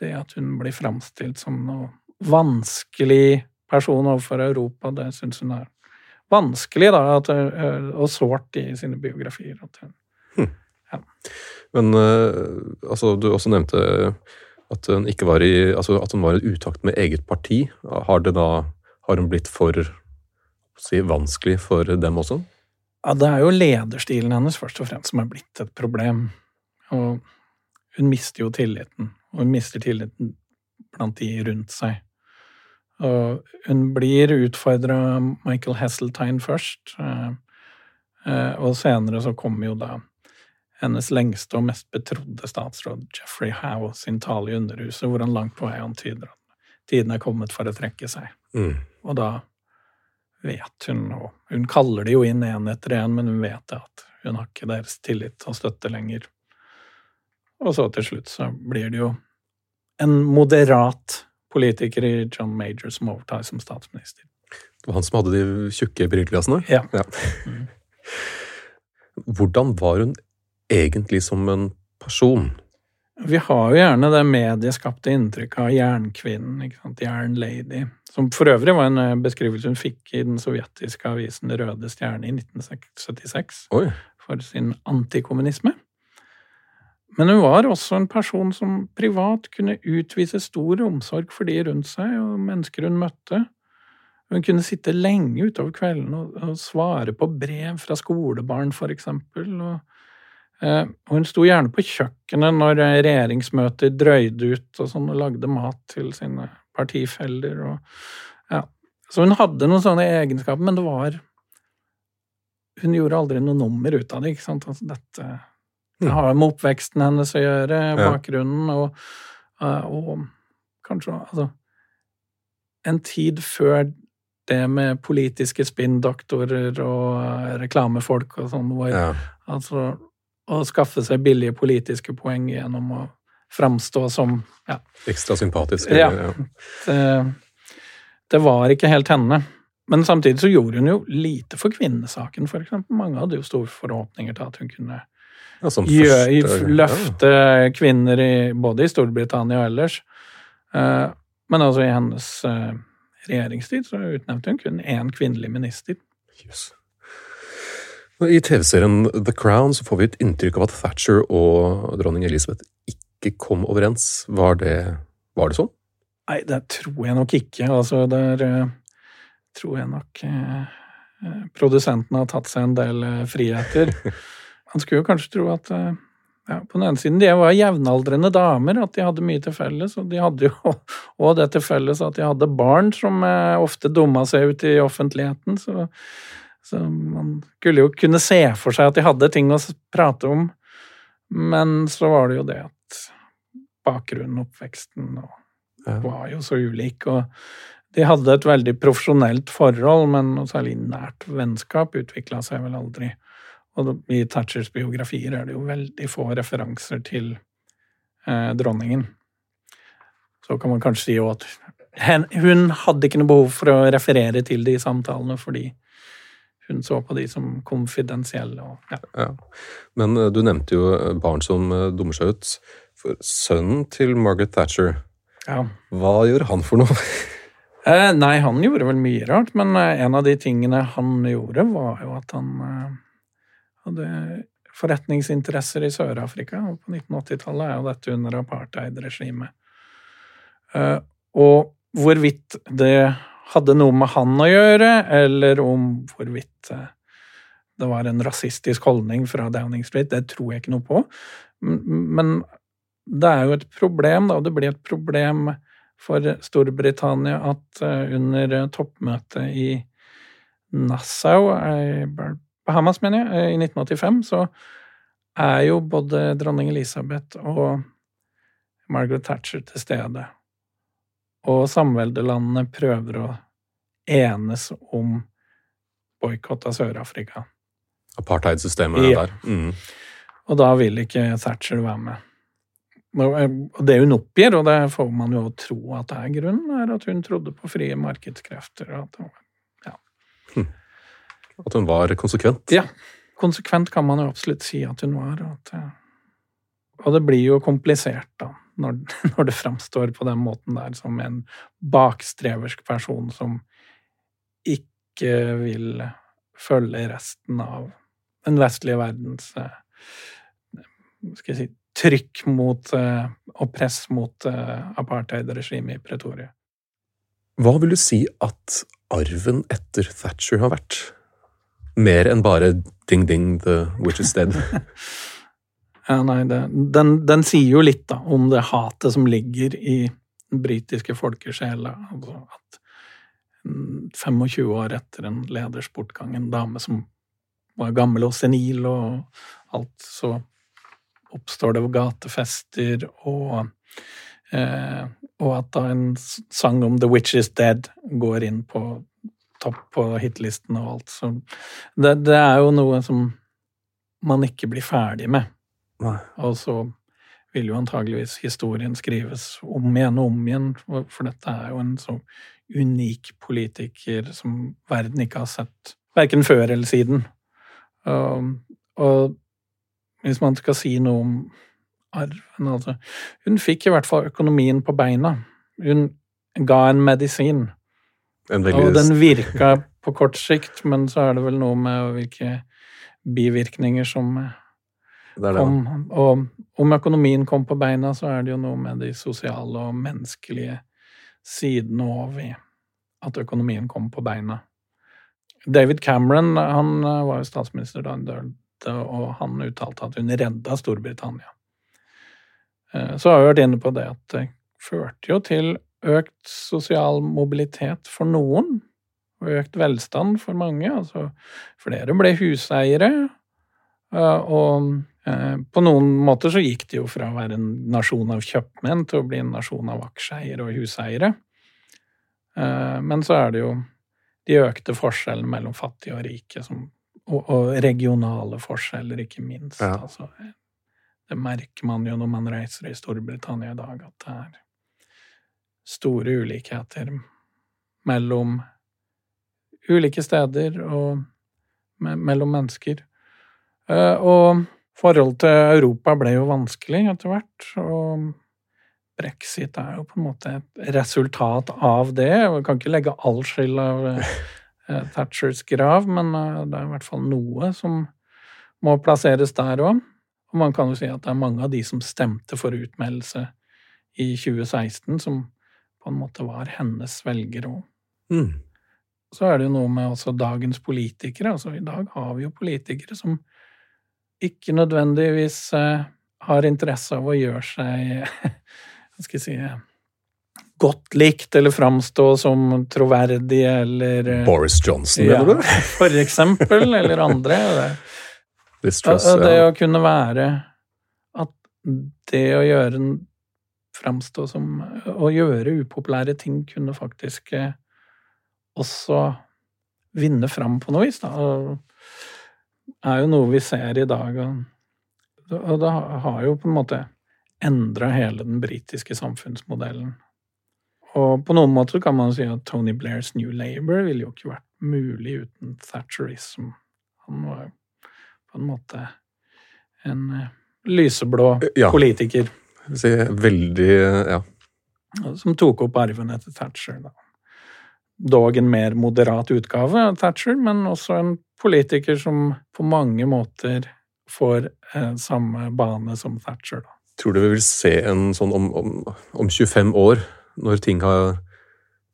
det at hun blir framstilt som noe vanskelig person overfor Europa, det syns hun er vanskelig, da, at, eh, og sårt i sine biografier. Hun, hm. ja. Men uh, altså, du også nevnte at hun ikke var i altså at hun var i utakt med eget parti. Har det da har hun blitt for si, vanskelig for dem også? Ja, det er jo lederstilen hennes først og fremst som er blitt et problem. Og hun mister jo tilliten, og hun mister tilliten blant de rundt seg. Og hun blir utfordra av Michael Hasseltine først, eh, eh, og senere så kommer jo da hennes lengste og mest betrodde statsråd, Jeffrey Howe, sin tale i Underhuset, hvor han langt på vei antyder at tiden er kommet for å trekke seg. Mm. Og da vet hun, og hun kaller det jo inn én etter én, men hun vet at hun har ikke deres tillit og støtte lenger. Og så til slutt så blir det jo en moderat politiker i John Major som overtar som statsminister. Det var han som hadde de tjukke brilleglassene? Ja. ja. Mm. Hvordan var hun egentlig som en person? Vi har jo gjerne det medieskapte inntrykket av jernkvinnen, ikke sant, jernlady, som for øvrig var en eh, beskrivelse hun fikk i den sovjetiske avisen Røde Stjerne i 1976 Oi. for sin antikommunisme. Men hun var også en person som privat kunne utvise stor omsorg for de rundt seg og mennesker hun møtte. Hun kunne sitte lenge utover kvelden og, og svare på brev fra skolebarn, for eksempel. Og, og hun sto gjerne på kjøkkenet når regjeringsmøter drøyde ut og sånn, og lagde mat til sine partifeller. Og, ja. Så hun hadde noen sånne egenskaper, men det var Hun gjorde aldri noe nummer ut av det. ikke sant? Altså, dette det har med oppveksten hennes å gjøre, bakgrunnen, og, eh, og kanskje altså En tid før det med politiske spinndoktorer og eh, reklamefolk og sånn, hvor ja. altså å skaffe seg billige politiske poeng gjennom å framstå som ja. Ekstra sympatisk. Ja. Det, det, var ikke helt henne. Men samtidig så gjorde hun jo lite for kvinnesaken, eksempel. Mange hadde jo store forhåpninger til at hun kunne ja, første, løfte ja. kvinner i, både i Storbritannia og ellers. Uh, men altså i hennes uh, regjeringstid så utnevnte hun kun én kvinnelig minister. Yes. I TV-serien The Crown så får vi et inntrykk av at Thatcher og dronning Elizabeth ikke kom overens. Var det, var det sånn? Nei, det tror jeg nok ikke. Altså, der uh, tror jeg nok produsenten har tatt seg en del friheter. Man skulle jo kanskje tro at eh, ja, på den ene siden, de var jevnaldrende damer, at de hadde mye til felles. Og de hadde jo òg det til felles at de hadde barn som eh, ofte dumma seg ut i offentligheten. Så, så, man skulle jo kunne se for seg at de hadde ting å prate om. Men så var det jo det at bakgrunnen, oppveksten, var jo så ulik. Og de hadde et veldig profesjonelt forhold, men noe særlig nært vennskap utvikla seg vel aldri. Og i Thatchers biografier er det jo veldig få referanser til eh, dronningen. Så kan man kanskje si jo at hun hadde ikke noe behov for å referere til de samtalene, fordi hun så på de som konfidensielle. Og, ja. Ja. Men eh, du nevnte jo barn som eh, dummer seg ut. For sønnen til Margaret Thatcher, Ja. hva gjør han for noe? Eh, nei, han gjorde vel mye rart, men eh, en av de tingene han gjorde, var jo at han eh, hadde forretningsinteresser i Sør-Afrika. Og på 1980-tallet er jo dette under apartheid-regimet. Eh, og hvorvidt det hadde noe med han å gjøre, eller om hvorvidt eh, det var en rasistisk holdning fra Downing Street, det tror jeg ikke noe på. Men det er jo et problem, da, og det blir et problem for Storbritannia at eh, under eh, toppmøtet i Nassau, i Bahamas, mener jeg, i 1985, så er jo både dronning Elisabeth og Margaret Thatcher til stede. Og samveldelandene prøver å enes om boikott av Sør-Afrika. Apartheidsystemet Ja. der. Mm. Og da vil ikke Thatcher være med. Og eh, det hun oppgir, og det får man jo tro at det er grunnen, er at hun trodde på frie markedskrefter. og At ja. var, At hun var konsekvent. ja, konsekvent kan man jo absolutt si at hun var. Og, at, eh, og det blir jo komplisert, da, når, når det framstår på den måten der som en bakstreversk person som ikke vil følge resten av den vestlige verdens eh, skal jeg si, trykk mot eh, og press mot apartheidregimet apartheid-regimet i Pretoria. Hva vil du si at arven etter Thatcher har vært? Mer enn bare ding ding, the witch is dead. Ja, nei, det, den, den sier jo litt da, om det hatet som ligger i den britiske folkesjela. Altså at mm, 25 år etter en leders bortgang, en dame som var gammel og senil og alt, så oppstår det gatefester, og, eh, og at da en sang om The Witch is Dead går inn på topp på hitlisten og alt. Så det, det er jo noe som man ikke blir ferdig med. Nei. Og så vil jo antageligvis historien skrives om igjen og om igjen, for, dette er jo en så unik politiker som verden ikke har sett, verken før eller siden. Og, og hvis man skal si noe om arven altså, Hun fikk i hvert fall økonomien på beina. Hun ga en medisin. En Og den virka på kort sikt, men så er det vel noe med hvilke bivirkninger som Det det. kom. Og om økonomien kom på beina, så er det jo noe med de sosiale og menneskelige sidene òg ved at økonomien kom på beina. David Cameron han eh, var jo statsminister da han døde, og han uttalte at hun redda Storbritannia. Eh, Så har vi vært inne på det at det førte jo til økt sosial mobilitet for noen, og økt velstand for mange. Altså, flere ble huseiere, eh, og på noen måter så gikk det jo fra å være en nasjon av kjøpmenn til å bli en nasjon av aksjeeiere og huseiere. Eh, Men så er det jo de økte forskjellene mellom fattige og rike, som, og, og regionale forskjeller, ikke minst. Ja. Altså, det merker man jo når man reiser i Storbritannia i dag, at det er store ulikheter mellom ulike steder og me mellom mennesker. Eh, Og forholdet til Europa ble jo vanskelig etter hvert, og brexit er jo på en måte et resultat av det. Vi kan ikke legge all skyld av eh, Thatchers grav, men eh, det er i hvert fall noe som må plasseres der òg. Og man kan jo si at det er mange av de som stemte for utmeldelse i 2016, som på en måte var hennes velgere òg. Mm. Så er det jo noe med også dagens politikere. Altså i dag har vi jo politikere som ikke nødvendigvis eh, har interesse av å gjøre seg Hva skal jeg si Godt likt eller framstå som troverdige eller eh, Boris Johnson, ja, mener du? For eksempel, eller andre. Det, og det å kunne være At det å gjøre framstå som Å gjøre upopulære ting kunne faktisk eh, også vinne fram på noe vis, da. Er jo noe vi ser i dag, og, og det har jo på en måte endra hele den britiske samfunnsmodellen. Og på noen måter kan man si at Tony Blairs New Labour ville jo ikke vært mulig uten Thatcherism. Han var på en måte en eh, lyseblå Ja. politiker. Si, veldig Ja. Som tok opp arven etter Thatcher. Da. Dog en mer moderat utgave av Thatcher, men også en politiker som på mange måter får eh, samme bane som Thatcher. Da. Tror du vi vil se en sånn om, om, om 25 år, når ting har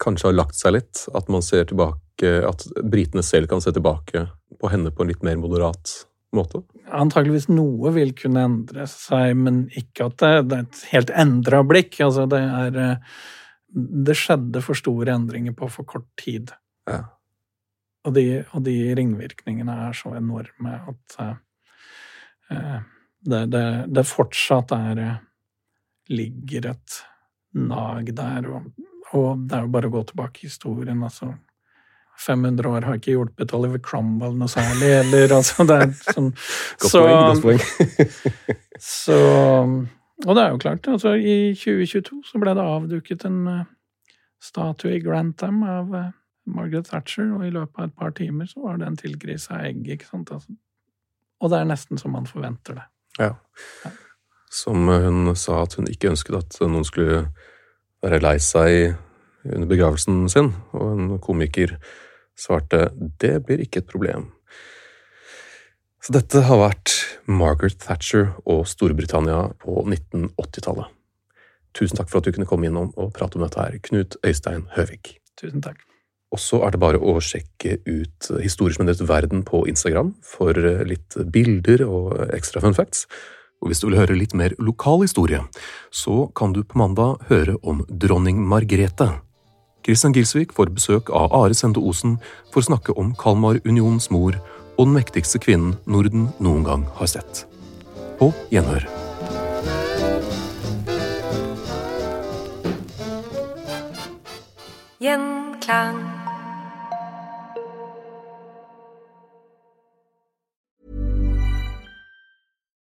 kanskje har lagt seg litt, at man ser tilbake At britene selv kan se tilbake på henne på en litt mer moderat måte? Antakeligvis noe vil kunne endre seg, men ikke at det, det er et helt endra blikk. Altså, det er eh, Det skjedde for store endringer på for kort tid. Ja. Og de, og de ringvirkningene er så enorme at eh, det, det, det fortsatt er eh, ligger et nag der, og, og det er jo bare å gå tilbake i historien, altså. 500 år har ikke hjulpet Oliver Cromwell noe særlig, eller altså det er sånn Godt poeng, godt poeng. så Og det er jo klart, altså i 2022 så ble det avduket en eh, statue i Grantham av eh, Margaret Thatcher, og i løpet av et par timer så var det en tilgrisa egg, ikke sant. Altså. Og det er nesten som man forventer det. Ja. Som hun sa at hun ikke ønsket at noen skulle være lei seg under begravelsen sin, og en komiker svarte det blir ikke et problem. Så dette har vært Margaret Thatcher og Storbritannia på 1980-tallet. Tusen takk for at du kunne komme innom og prate om dette her, Knut Øystein Høvik. Tusen takk. Og så er det bare å sjekke ut Historisk endret verden på Instagram for litt bilder og ekstra fun facts. Og hvis du vil høre litt mer lokal historie, så kan du på mandag høre om dronning Margrethe. Christian Gilsvik får besøk av Are Sende Osen for å snakke om Kalmarunionens mor og den mektigste kvinnen Norden noen gang har sett. På gjenhør. Gjenklang.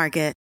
Market.